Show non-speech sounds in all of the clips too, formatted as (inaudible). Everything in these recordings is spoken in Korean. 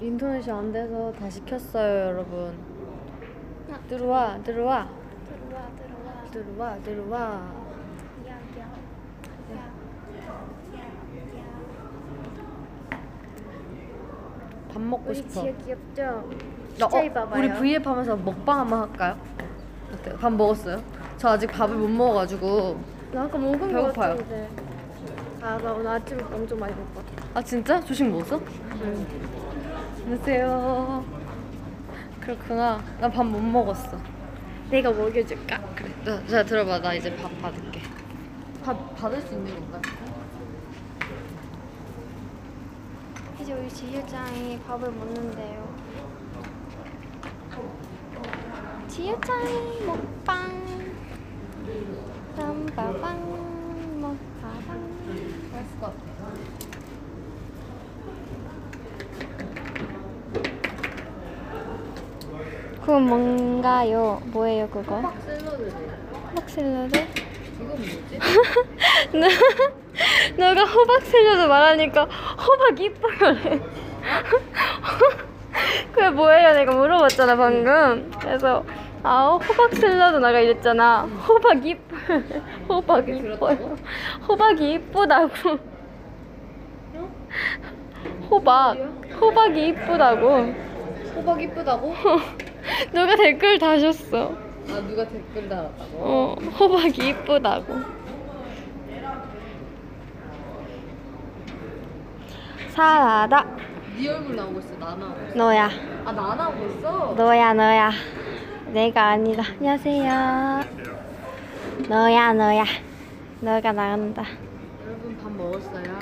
인터넷이 안 돼서 다 시 켰어요, 여러분. 들어와, 들어와, 들어와 들어와. 들어와, 들어와. 야, 야. 야. 야, 야. 밥 먹고 우리 싶어. 지혜 귀엽죠? 나, DJ 봐봐요. 우리 V앱 하면서 먹방 한번 할까요? 어때요? 밥 먹었어요? 저 아직 밥을 못 먹어가지고. 나 아까 먹은 거 배고파요. 같은데. 아, 나 오늘 아침에 엄청 많이 먹거든. 아 진짜? 조식 먹었어? 응. 안녕하세요. 그렇구나. 나 밥 못 먹었어. 내가 먹여줄까? 그래. 자, 자 들어봐. 나 이제 밥 받을게. 밥 받을 수 있는 건가? 이제 우리 지혜짱이 밥을 먹는데요. 지혜짱이 먹방. 땀바방 먹바방. 맛있을 것 같아. 그건 뭔가요? 뭐예요 그거? 호박 샐러드래. 호박 샐러드? 이건 뭐지? (laughs) 너- 너가 호박 샐러드 말하니까 호박 이뻐요래. (laughs) 그게 뭐예요? 내가 물어봤잖아 방금. 그래서 아 호박 샐러드 나가 이랬잖아. 호박 이뻐. (laughs) 호박 이뻐요. 그렇다고? 호박이 이쁘다고. 호박. 호박이 이쁘다고. 호박 이쁘다고? (laughs) 누가 댓글 다셨어. 아 누가 댓글 달았다고? 어, 호박이 이쁘다고. 사라다. 네 얼굴 나오고 있어. 나 나오고 있어. 너야. 아 나 나오고 있어? 너야, 너야. 내가 아니다. 안녕하세요. 너야, 너야. 너가 나간다. 여러분 밥 먹었어요?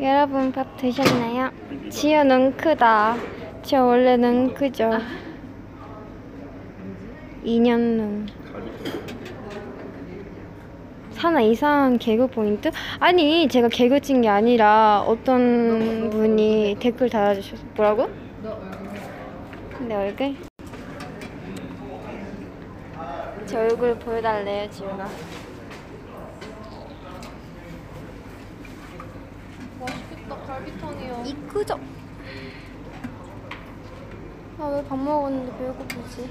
여러분 밥 드셨나요? 지효 눈 크다. 저 원래 눈 크죠? 2년 눈. 사나 이상한 개그 포인트? 아니 제가 개그 친 게 아니라 어떤 분이 댓글 달아주셨어. 뭐라고? 내 얼굴? 제 얼굴 보여달래요. 맛있겠다. 갈비탕이요. 이쁘죠? 아왜밥 먹었는데 배고프지?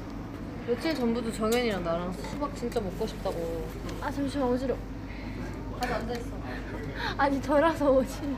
며칠 전부터 정현이랑 나랑 수박 진짜 먹고 싶다고. 아 잠시만 어지러. 다시 앉아 있어. 아니 덜어서 어지러.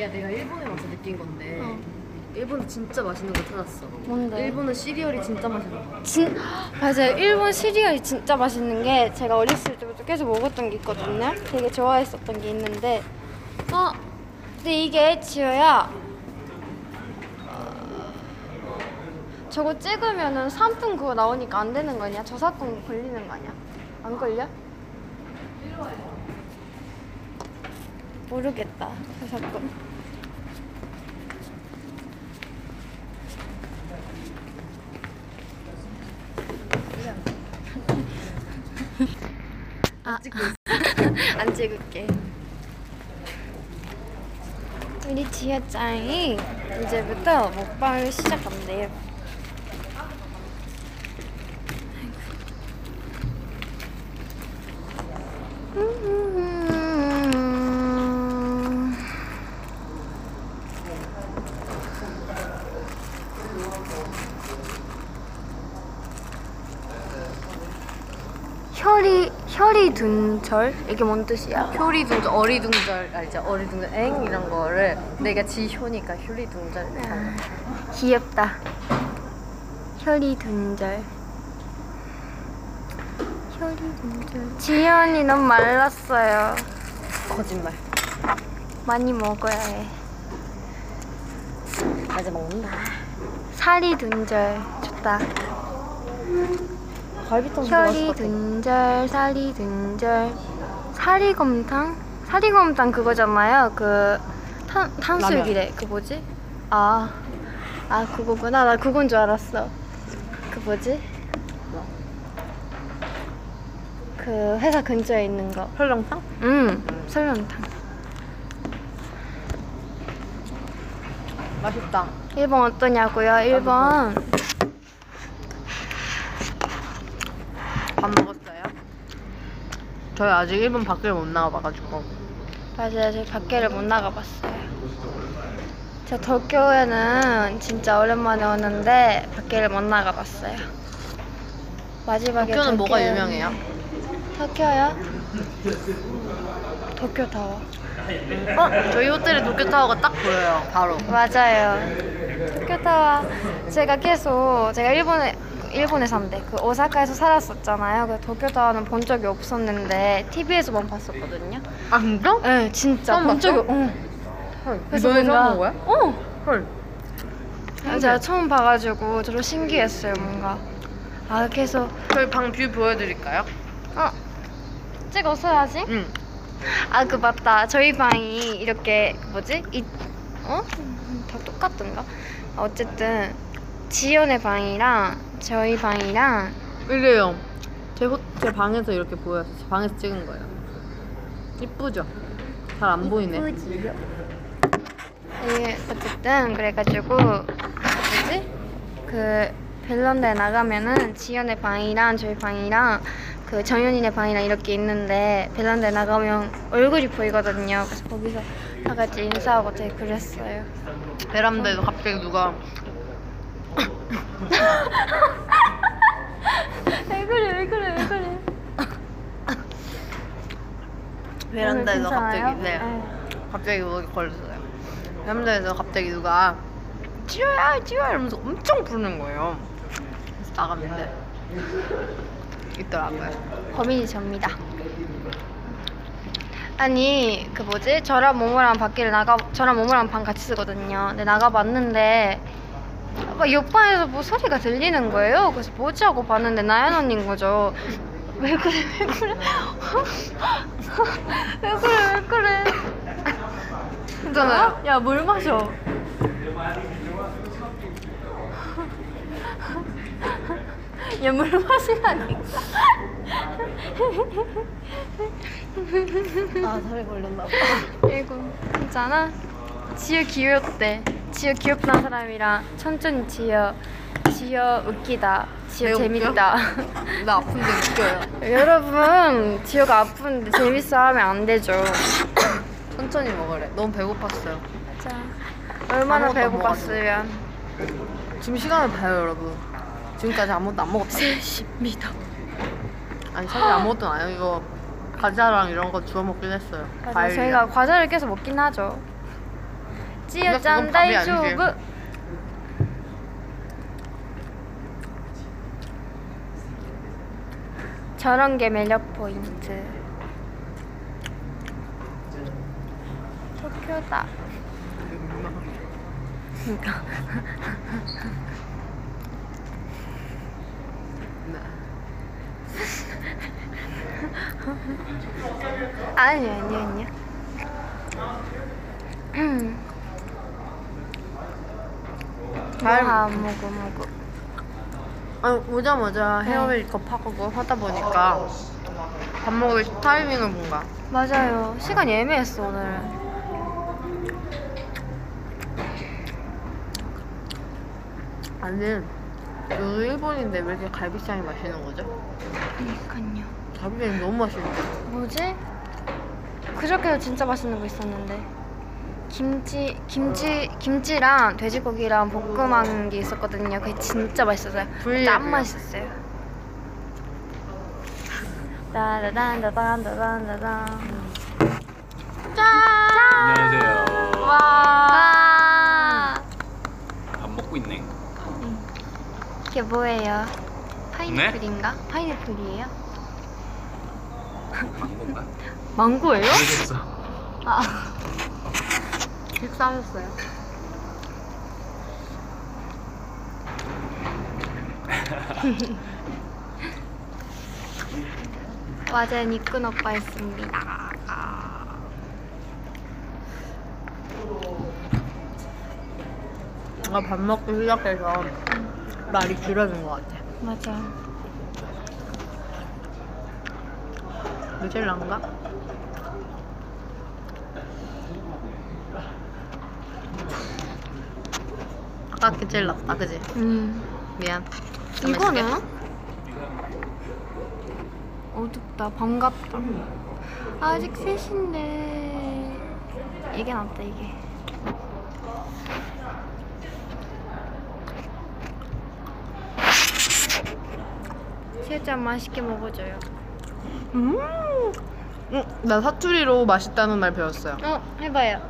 야 내가 일본에 와서 느낀 건데 어. 일본에 진짜 맛있는 거 찾았어. 뭔데? 일본은 시리얼이 진짜 맛있어. 진 맞아요. 일본 시리얼이 진짜 맛있는 게 제가 어렸을 때부터 계속 먹었던 게 있거든요. 되게 좋아했었던 게 있는데 어 근데 이게 지효야 어, 저거 찍으면은 상품 그거 나오니까 안 되는 거 아니야? 저작권 걸리는 거 아니야? 안 걸려? 모르겠다 저작권. 아, 찍고 있어. (laughs) 안 찍을게. 우리 지효짱이 이제부터 먹방을 시작한대요. 음. 혈이 혈이 둔절 이게 뭔 뜻이야? 효리둥절, 어리둥절 알죠? 어리둥절 엥 이런 거를 내가 지효니까 효리둥절 거야. 귀엽다. 혈이 둔절. 혈이 둔절. 지연이 너무 말랐어요. 거짓말. 많이 먹어야 해. 아직 먹는다. 살이 둔절 좋다. 갈비탕 혈이 둔절, 살이 둔절. 사리곰탕? 사리곰탕 그거잖아요. 그 탄, 탄수육이래. 그 뭐지? 아, 아 그거구나. 나 그건 줄 알았어. 그 뭐지? 그 회사 근처에 있는 거. 설렁탕? 음, 설렁탕. 맛있다. 일본 어떠냐고요? 일본 밥 먹었어요? 저희 아직 일본 밖을 못 나가봐가지고. 맞아요. 저희 밖에를 못 나가봤어요. 저 도쿄에는 진짜 오랜만에 오는데 밖에를 못 나가봤어요. 마지막에 도쿄는 뭐가 도쿄- 유명해요? 도쿄요? 도쿄 타워. 어? 저희 호텔에 도쿄 타워가 딱 보여요. 바로. 맞아요. 도쿄 타워. 제가 계속 제가 일본에 일본에 산대. 그 오사카에서 살았었잖아요. 그 도쿄 타워는 본 적이 없었는데 TV에서만 봤었거든요. 아 진짜? 네, 진짜 처음 본 적이. 봤어? 어. 헐. 그래서 너네 뭔가- 처음 본 거야? 어. 헐. 제가 처음 봐가지고 저도 신기했어요 뭔가 아 계속 저희 방 view 보여드릴까요? 어 찍었어야지 응. 아 그 맞다 저희 방이 이렇게 뭐지 이 어? 음, 다 똑같던가 어쨌든 지연의 방이랑 저희 방이랑 이래요. 제, 호, 제 방에서 이렇게 보여서 제 방에서 찍은 거예요. 이쁘죠? 잘 안 보이네. 예, 어쨌든 그래가지고 뭐지 그 벨런드에 나가면은 지연의 방이랑 저희 방이랑 그 정연이네 방이랑 이렇게 있는데 벨런드에 나가면 얼굴이 보이거든요. 그래서 거기서 다 같이 인사하고 되게 그랬어요. 베란다에서 갑자기 누가 왜 그래 왜 그래 왜 그래? 베란다에서 오늘 갑자기 괜찮아요? 네. 갑자기 목이 걸렸어요. 베란다에서 갑자기 누가 지효야 지효야 이러면서 엄청 부르는 거예요. 그래서 나갔는데 있더라고요. 범인이 접니다. 아니 그 뭐지 저랑 모모랑 밖에를 나가 저랑 모모랑 방 같이 쓰거든요. 근데 나가봤는데 막 옆방에서 뭐 소리가 들리는 거예요. 그래서 뭐지 하고 봤는데 나연 언니인 거죠. 왜 그래 왜 그래 (laughs) 왜 그래 왜 그래 괜찮아요. 야 물 마셔. 야 물 마시라니까. 아 살이 걸렸나 봐. 이거 괜찮아? 지효 귀엽대. 지효 귀엽다는 사람이랑 천천히 지효. 지효 웃기다. 지효 내가 재밌다. 나 아픈데 웃겨요. (laughs) 여러분 지효가 아픈데 재밌어 하면 안 되죠. 천천히 먹으래. 너무 배고팠어요. 맞아. 얼마나 아무것도 안 배고팠으면. 지금 시간을 봐요 여러분. 지금까지 아무것도 안 먹었어요. 3십니다. 아니 사실 아무것도 안 해요. 이거 과자랑 이런 거 주워 먹긴 했어요. 맞아, 과일이랑. 저희가 과자를 계속 먹긴 하죠. 짠 아니지. 다이조브. 저런 게 매력 포인트. 도쿄다. 그러니까. (laughs) 아니 아니 아니야. (clears throat) 음. 잘- 뭐하 먹고 먹고. 아니 오자마자 네. 헤어 메이크업 하고 하다 보니까 밥 먹을 타이밍을 뭔가 맞아요. 시간이 애매했어 오늘. 아니 여기 일본인데 왜 이렇게 갈비탕이 맛있는 거죠? 그니까요. 갈비탕이 너무 맛있는데 뭐지? 그저께도 진짜 맛있는 거 있었는데 김치 김치 김치랑 돼지고기랑 볶음한 게 있었거든요. 그게 진짜 맛있었어요. 땀. 맛있었어요. 따다단다단다단다단. 짠! 안녕하세요. 와! 밥 먹고 있네. 이게 뭐예요? 파인애플인가? 파인애플이에요? 망고인가? 망고예요? 모르겠어. 아, 식사하셨어요? 어제 (laughs) 니꾼 오빠 했습니다. 뭔가 밥 먹기 시작해서 말이 길어진 것 같아. 맞아. 누젤라인가? 제일 낫다, 그지? 음. 미안. 좀 이거는. 어둡다. 반갑다. 아직 셋인데 이게 낫다 이게. 세잔 맛있게 먹어줘요. 음. 음, 나 사투리로 맛있다는 말 배웠어요. 어 해봐요.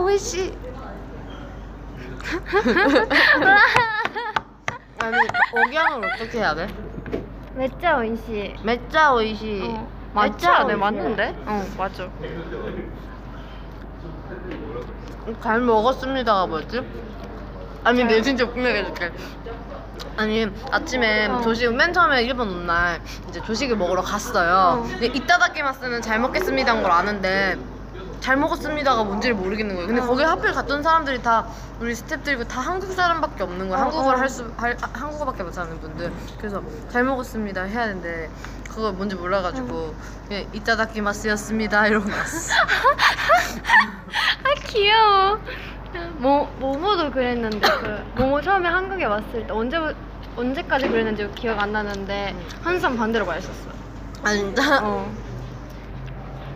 오이시. (laughs) 아니 억양을 어떻게 해야 돼? 맥자 오이시. 매짜 오이시. 어, 맞죠? 네. 맞는데? 어 맞아. 잘 먹었습니다가 뭐였지? 아니 내 진짜 분명히 해줄게 아니 아침에 어. 조식 맨 처음에 일본 온 날 이제 조식을 먹으러 갔어요 어. 근데 이따다키마스는 잘 먹겠습니다인 걸 아는데 잘 먹었습니다가 뭔지를 모르겠는 거예요 근데 어. 거기 하필 갔던 사람들이 다 우리 스태프들이고 다 한국 사람밖에 없는 거예요 어, 한국어를 어. 할수 할, 아, 한국어밖에 못하는 분들 그래서 잘 먹었습니다 해야 되는데 그걸 뭔지 몰라가지고 그냥 이따다키마스였습니다 이러고 났어 (laughs) 아 귀여워. 모 모모도 그랬는데 그 모모 처음에 한국에 왔을 때 언제 언제까지 그랬는지 기억 안 나는데 항상 반대로 말했었어. 아 진짜? 어.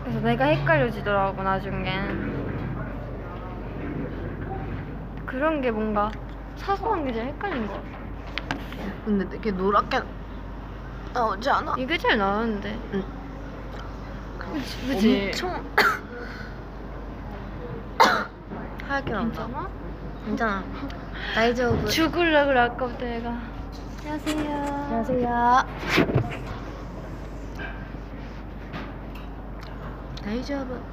그래서 내가 헷갈려지더라고 나중엔. 그런 게 뭔가 사소한 게 제일 헷갈린 것 같아. 근데 되게 노랗게 나오지 않아? 이게 제일 나은데. 응. 그치? 그치? 엄청 (coughs) 하얗게 나온다. 괜찮아? 괜찮아. 다이저브. 죽을라 그래 아까부터 내가. 안녕하세요. 안녕하세요. 大丈夫.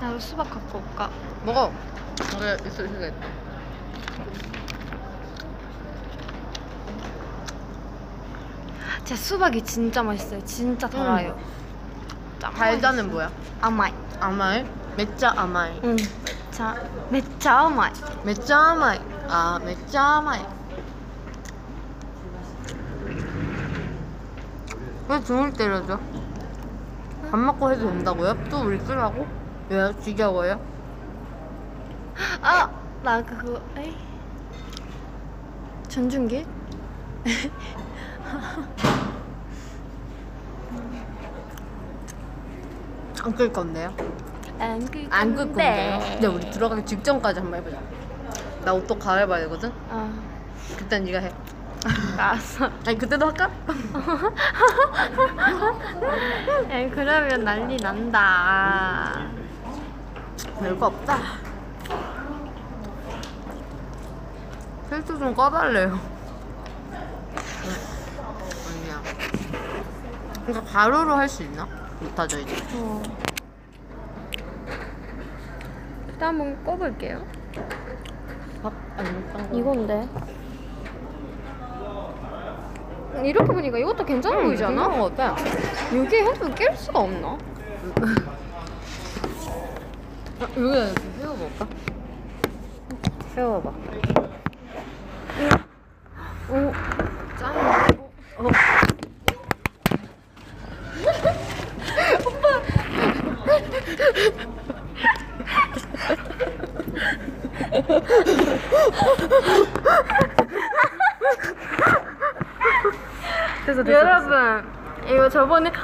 나도 수박 갖고 올까? 먹어. 그래 있어 있어. 제 수박이 진짜 맛있어요. 진짜 달아요. 짱 달자는. 뭐야? 아마이. 아마이? 매짜 아마이. 응. 자, めっちゃ甘い. めっちゃ甘い. 아 めっちゃ甘い. 왜 등을 때려줘? 밥 먹고 해도 된다고요? 또 우리 쓰라고? 왜 지겨워요? 아, 나 그거 에이. 전중기? (laughs) 안 끌 건데요? 안끌 안끌 건데요? 근데 우리 들어가기 직전까지 한번 해보자. 나 옷도 갈아입어야 되거든? 아, 그땐 네가 해. (laughs) 알았어. 아니 그때도 할까? (laughs) 에이, 그러면 난리 난다. 별거 없다. 헬스 좀 꺼달래요. 아니야. 그러니까 가루로 할 수 있나? 못하죠 이제. 어. 일단 한번 꺼볼게요. 밥 아니면 딴 거. 이건데. 이렇게 보니까 이것도 괜찮아 보이지 않아? 괜찮은 거 같아. 여기에 핸드폰 낄 수가 없나? 아, 여기다 이렇게 세워볼까? 세워봐. 오, 짱이야. 어. (laughs) 됐어, 됐어. 여러분 이거 저번에 (laughs)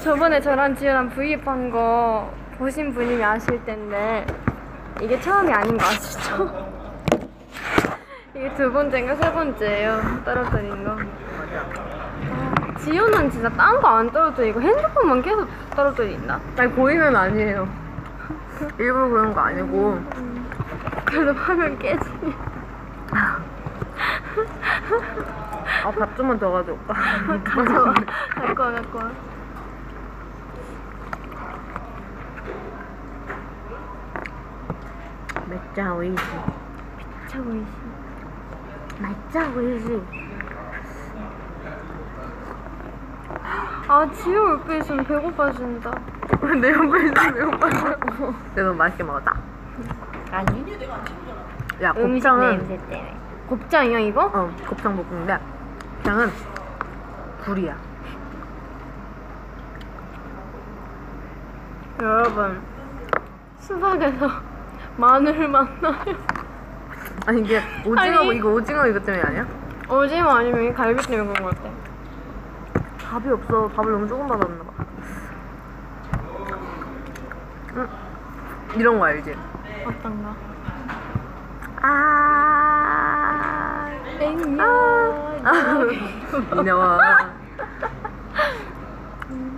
저번에 저랑 지우랑 V앱 한 거 보신 분이면 아실 텐데 이게 처음이 아닌 거 아시죠? (laughs) 이게 두 번째인가 세 번째예요 떨어뜨린 거. 아, 지우는 진짜 딴 거 안 떨어뜨리고 핸드폰만 계속 떨어뜨린다. 아니, 보이면 아니에요. (laughs) 일부러 그런 거 아니고. 그래도 화면 깨지니. 아, 밥 좀만 더 가져올까? (laughs) 가져와. 갖고 와 갖고 와. 진짜 오이시. 차 보이시. 진짜 오이시. 아 지효 옆에 있으면 배고파진다. 내 옆에 있으면 배고파서. 내가 맛있게 먹었다. 아니? 야 음식 곱창은 냄새 때문에. 곱창이야 이거? 어 곱창 볶음인데 그냥은 굴이야. 여러분 수박에서 (laughs) 마늘 만나요. 아니 이게 오징어 아니. 이거 오징어 이거 때문에 아니야? 오징어 아니면 이 갈비 때문에 그런 것 같아. 밥이 없어. 밥을 너무 조금 받았나 봐. 응. 이런 거 알지? 어떤가? 아. 냉면. 이나와.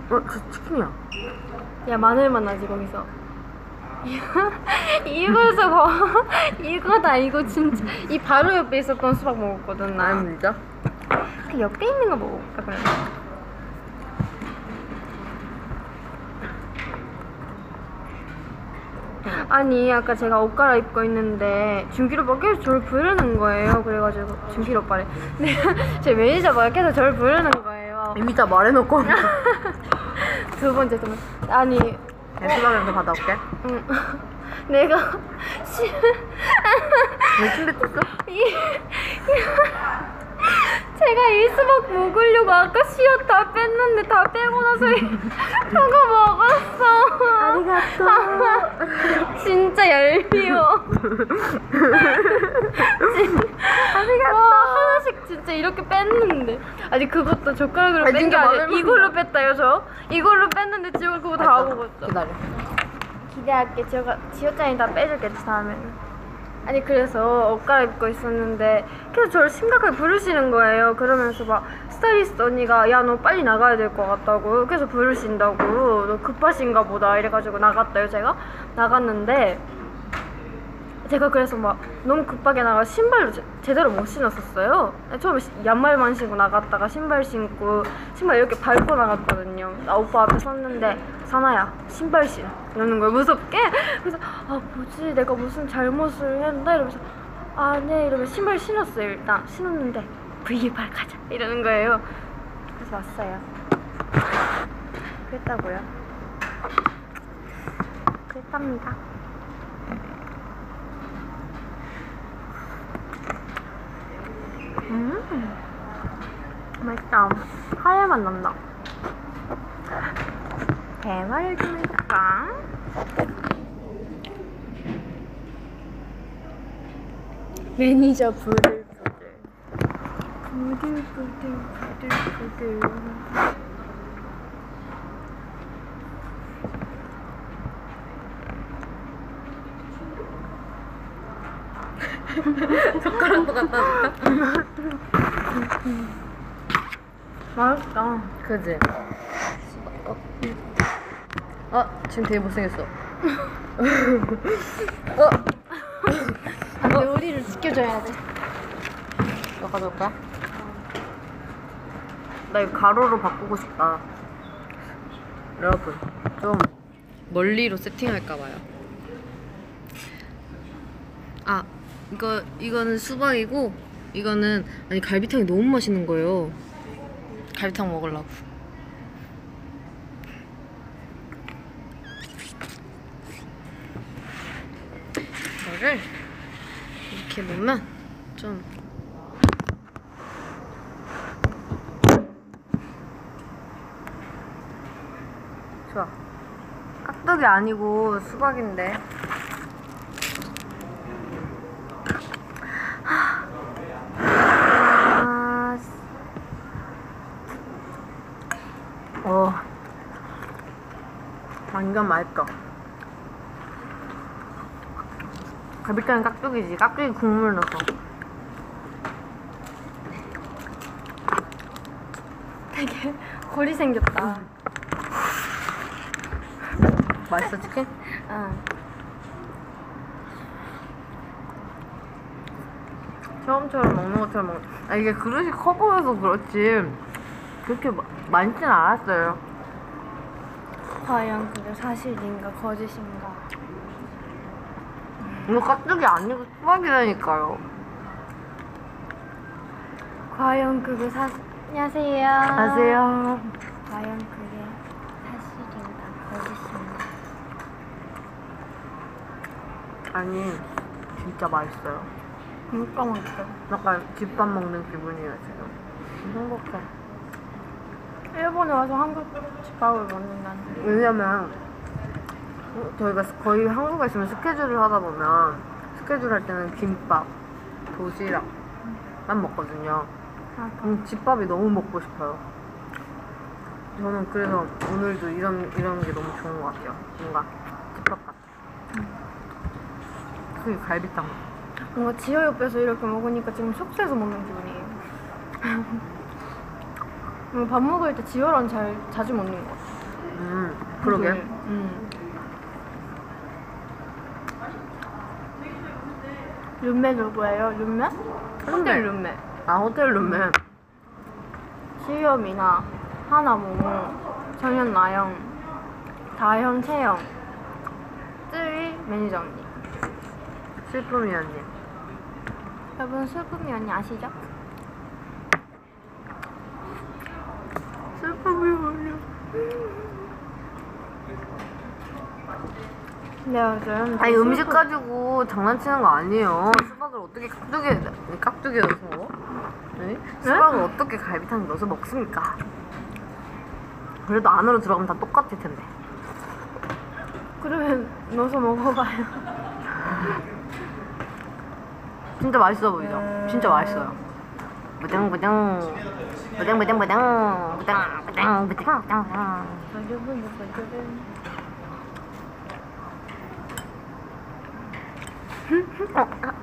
어, 저 치킨이야. 야 마늘 만 나지 거기서. (laughs) 이거서 봐. 이거다 이거 진짜. 이 바로 옆에 있었던 수박 먹었거든 나. 아니 진짜? 그 옆에 있는 거 먹어볼까 그래. 아니 아까 제가 옷 갈아입고 있는데 준길 오빠 계속 저를 부르는 거예요 그래가지고 준길 오빠래 (laughs) 네, 제 매니저가 계속 저를 부르는 거예요 이미 다 말해놓고. (laughs) 두 번째 두 번째 아니 내 수박이랑 받아올게. 응. (laughs) 내가 시... 왜 이... 제가 이 수박 먹으려고 아까 씨앗 다 뺐는데 다 빼고 나서 이- (laughs) 저거 먹었어. 아리가또. (laughs) 진짜 얄미워. 아리가또. 와 하나씩 진짜 이렇게 뺐는데 아니 그것도 젓가락으로 아니, 뺀게 진짜 아니라 이걸로 뺐다요 저. 이걸로 뺐는데 지금 그거 다 먹었어. 기다려. 기대할게. 제가 지효짱이 다 빼줄게 다음에는. 아니 그래서 옷 갈아입고 있었는데 계속 저를 심각하게 부르시는 거예요. 그러면서 막 스타일리스트 언니가 야 너 빨리 나가야 될 것 같다고 계속 부르신다고. 너 급하신가 보다. 이래가지고 나갔다요 제가. 나갔는데 제가 그래서 막 너무 급하게 나가 신발도 제, 제대로 못 신었었어요. 처음에 시- 양말만 신고 나갔다가 신발 신고 신발 이렇게 밟고 나갔거든요. 나 오빠 앞에 섰는데 사나야 신발 신 이러는 거예요 무섭게. 그래서 아 뭐지 내가 무슨 잘못을 했나 이러면서 아네 이러면 신발 신었어요 일단 신었는데 V발 가자 이러는 거예요. 그래서 왔어요. 그랬다고요. 그랬답니다. 음. 맛있다. 하얘 맛 난다. 대화를 좀 해볼까? 매니저 부들부들 부들부들 부들부들 젓가락도 갖다 줄까? 맛있다 그지? 어? 어? 지금 되게 못생겼어. 어? 안돼 우리를 지켜줘야 돼 너 가져올 거야? 나 이거 가로로 바꾸고 싶다. 여러분, 좀 멀리로 세팅할까 봐요. 아, 이거 이거는 수박이고 이거는 아니 갈비탕이 너무 맛있는 거예요. 갈비탕 먹으려고. 이거를 이렇게 놓으면 좀 좋아. 깍두기 아니고 수박인데. 완전 맛있다. 갈비탕은 깍두기지. 깍두기 국물 넣어서. 되게 거리 생겼다 맛있어, 치킨? 응 처음처럼 먹는 것처럼 먹. 아 이게 그릇이 커 보여서 그렇지 그렇게 마- 많진 않았어요. 과연 그게 사실인가 거짓인가 이거 깍두기 아니고 수박이라니까요. 과연 그게 사 안녕하세요. 아세요? 과연 그게 사실인가 거짓인가? 아니 진짜 맛있어요. 진짜 맛있어. 약간 집밥 먹는 기분이에요 지금. 행복해. 일본에 와서 한국 집밥을 먹는다는. 왜냐면 어, 저희가 거의 한국에 있으면 스케줄을 하다 보면 스케줄 할 때는 김밥, 도시락만 먹거든요. 아, 음, 집밥이 너무 먹고 싶어요. 저는 그래서 오늘도 이런 이런 게 너무 좋은 것 같아요. 뭔가 집밥 같아. 그 갈비탕. 뭔가 지효 옆에서 이렇게 먹으니까 지금 숙소에서 먹는 기분이에요. (laughs) 뭔가 밥 먹을 때 지효랑 잘 자주 먹는 것 같아. 음, 그러게. 음. 룸메 누구예요? 룸메? 호텔 룸메. 아 호텔 룸메. 지효, 미나, 하나, 모모, 정현, 나영, 다현, 채영, 쯔위, 매니저 언니. 슬픔이 언니. 여러분 슬픔이 언니 아시죠? 슬픔이 언니. 네, 요즘 아니 음식 가지고 장난치는 거 아니에요. 수박을 어떻게 깍두기에 깍두기에 넣어서? 네? 수박을 어떻게 갈비탕에 넣어서 먹습니까? 그래도 안으로 들어가면 다 똑같을 텐데. 그러면 넣어서 먹어봐요. 진짜 맛있어 보이죠? 진짜 맛있어요. 무등무등 무등무등무등 무등무등 무등무등 어,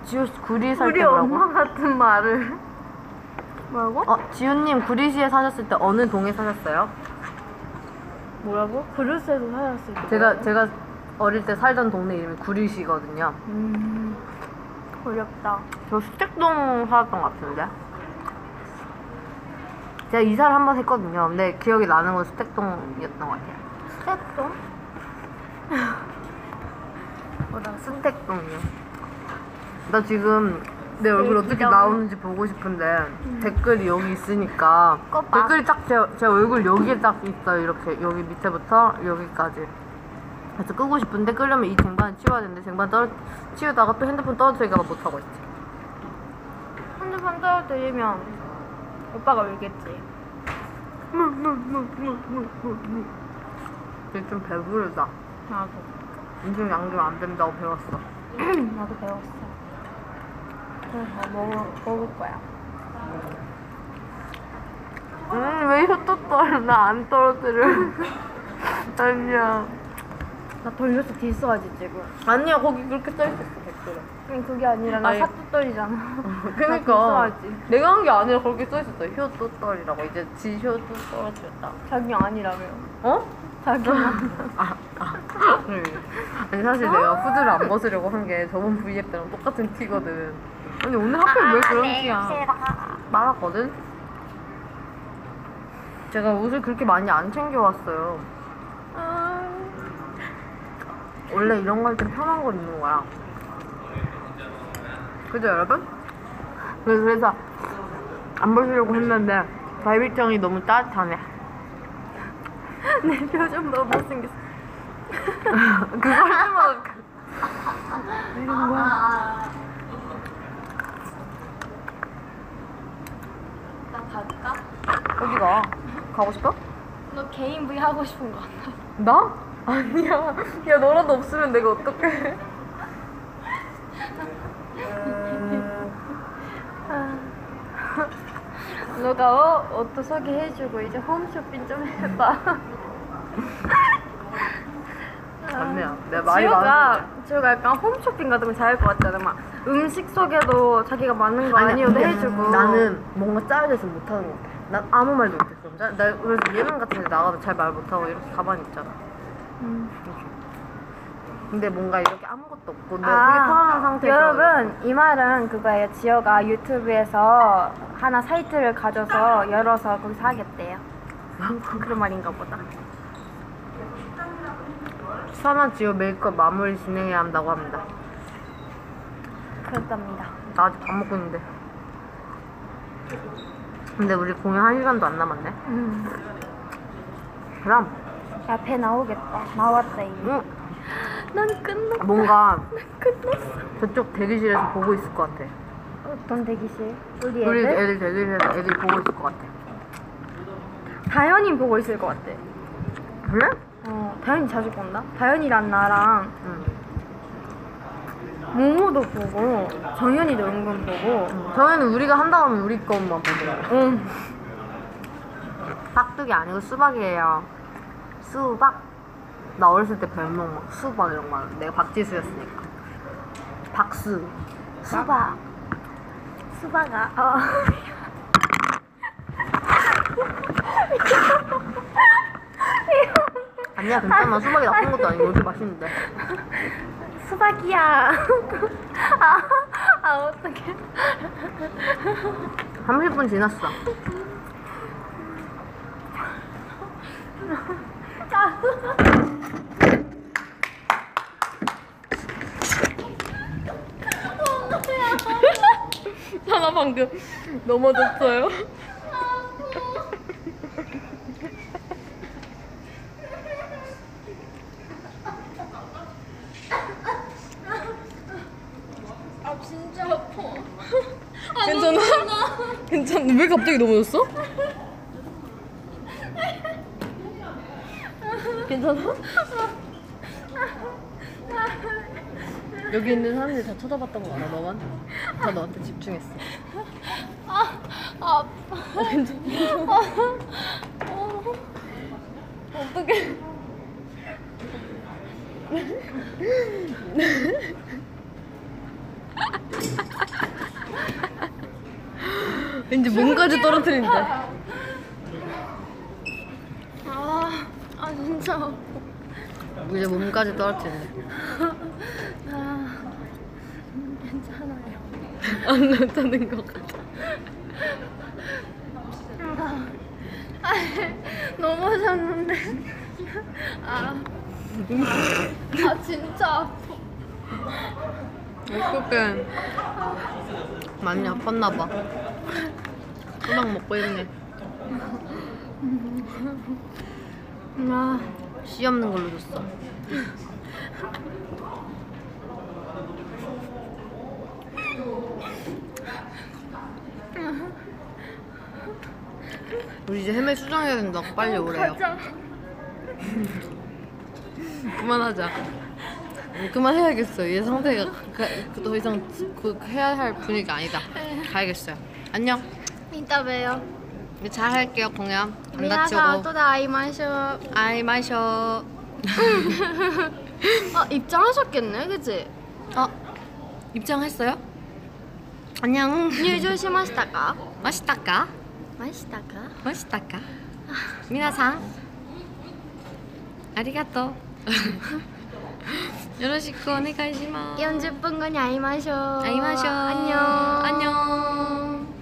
지우 씨 구리 살 우리 때 뭐라고? 엄마 같은 말을. 뭐라고? 어, 지우님 구리시에 사셨을 때 어느 동에 사셨어요? 뭐라고? 그릇에서 살았을 때. 제가 제가 어릴 때 살던 동네 이름이 구리시거든요. 음. 어렵다. 저 수택동 살았던 것 같은데. 제가 이사를 한 번 했거든요. 근데 기억이 나는 건 수택동이었던 것 같아요. 스텝도? (laughs) 뭐라 수택동이요. 나 지금 내 얼굴 네, 어떻게. 나오는지 보고 싶은데 댓글이 여기 있으니까. 댓글이 딱제 제 얼굴 여기에 딱 있어요. 이렇게 여기 밑에부터 여기까지. 그래서 끄고 싶은데 끄려면 이 쟁반을 치워야 되는데 쟁반 떨어 치우다가 또 핸드폰 떨어뜨리니까 못 하고 있지. 핸드폰 떨어뜨리면 오빠가 울겠지. 이제 좀 배부르다. 나도. 음식 양념 안 된다고 배웠어. 나도 배웠어. 그래서 먹을, 먹을 거야. 음, 왜 이거 또 떨어? 나안 떨어뜨려. (laughs) 아니야. 나 돌려서 딜써야지 지금. 아니야, 거기 그렇게 써있었어, 댓글에. 아니 그게 아니라 나 아니. 사투떨이잖아. 그니까. 써야지. 내가 한 게 아니라 그렇게 써있었어. 효또떨이라고. 이제 지 효또 떨어뜨렸다. 자기 아니라며. 어? 자기 (laughs) 아, 아. 아니, 사실 내가 후드를 안 벗으려고 한 게 저번 V앱 때랑 똑같은 티거든. 아니, 오늘 하필 왜 그런 티야? 말았거든? 제가 옷을 그렇게 많이 안 챙겨왔어요. 원래 이런 거 할 때 편한 걸 입는 거야. 그죠, 여러분? 그래서, 그래서 안 벗으려고 했는데 갈비탕이 너무 따뜻하네. (laughs) 내 표정 너무 못생겼어. 할 때마다 이런 거야. 갈까? 어디가? 가고 싶어? 너 개인 V 하고 싶은 거 같아. 나? 아니야. 야, 너라도 없으면 내가 어떡해. 너가 어, 옷도 소개해주고 이제 홈쇼핑 좀 해봐. (laughs) 내가 지우가 많은데. 지우가 약간 홈쇼핑 같은 거 잘할 것 같잖아. 막 음식 소개도 자기가 맞는 거 아니어도 해주고. 나는 뭔가 짜야 돼서 못하는 것 같아. 난 아무 말도 못했어. 나, 나 그래서 예능 같은 데 나가도 잘 말 못하고 이렇게 가만히 있잖아. 음. 근데 뭔가 이렇게 아무것도 없고 내가 아, 되게 편안한 상태에서 여러분 이 말은 그거예요. 지효가 유튜브에서 하나 사이트를 가져서 열어서 거기서 하겠대요. 그런 말인가 보다. 수아나 지우 메이크업 마무리 진행해야 한다고 합니다. 그렇답니다. 나 아직 밥 먹고 있는데. 근데 우리 공연 한 시간도 안 남았네. 음. 그럼 야, 배 나오겠다. 나왔다, 이미. 응, 난 끝났다. 뭔가 끝났어. 저쪽 대기실에서 보고 있을 것 같아. 어떤 대기실? 우리 애들? 우리 애들 대기실에서 애들이 보고 있을 것 같아. 다현이 보고 있을 것 같아. 그래? 어, 다현이 자주 본다? 다현이랑 나랑 응. 모모도 보고 정연이도 은근 보고 저희는 우리가 한다고 하면 우리 것만 보고. 응. 깍두기 아니고 수박이에요. 수박. 나 어렸을 때 별명 막 수박 이런 거 많았는데 내가 박지수였으니까. 박수. 수박. 수박아 어. (laughs) 아니야 괜찮아. 수박이 나쁜 것도 아니고 이렇게 맛있는데. (laughs) 수박이야. (laughs) 아, 아 어떡해. 30분 지났어. (laughs) 하나 방금 넘어졌어요 아 진짜 아파 괜찮아? 괜찮아? 왜 갑자기 넘어졌어? 괜찮아? 여기 있는 사람들이 다 쳐다봤던 거 알아, 너만? 다 너한테 집중했어. 아, 아파. 어, 괜찮아? 어, 어떡해. 왠지 몸까지 떨어뜨린대. 아, 아 진짜. 이제 몸까지 떨어뜨린대. 아, 괜찮아요. 안 괜찮은 것 같아. 아, 넘어졌는데. 아, 아 진짜 아파. 어떡해. 많이 아팠나 봐. 수박 먹고 있네. 아, 씨 없는 걸로 줬어. 우리 이제 헤매 수정해야 된다고 빨리 오래요. 가자. (laughs) 그만하자. 그만해야겠어요. 얘 상태가 그, 그 더 이상 그 해야 할 분위기 아니다. 가야겠어요. 안녕. 이따 봬요. 네, 잘 할게요 공연. 안 미나가 다치고. 또 나이 마셔. 아이 마셔. 아 입장하셨겠네, 그치? 어 입장했어요? 안녕. 유조 시마시다가? 맛있다까? 마시다가? 맛있다까? 미나상. 아리가또. (laughs) よろしくお願いします。 40分後に会いましょう会いましょう。 안녕 안녕.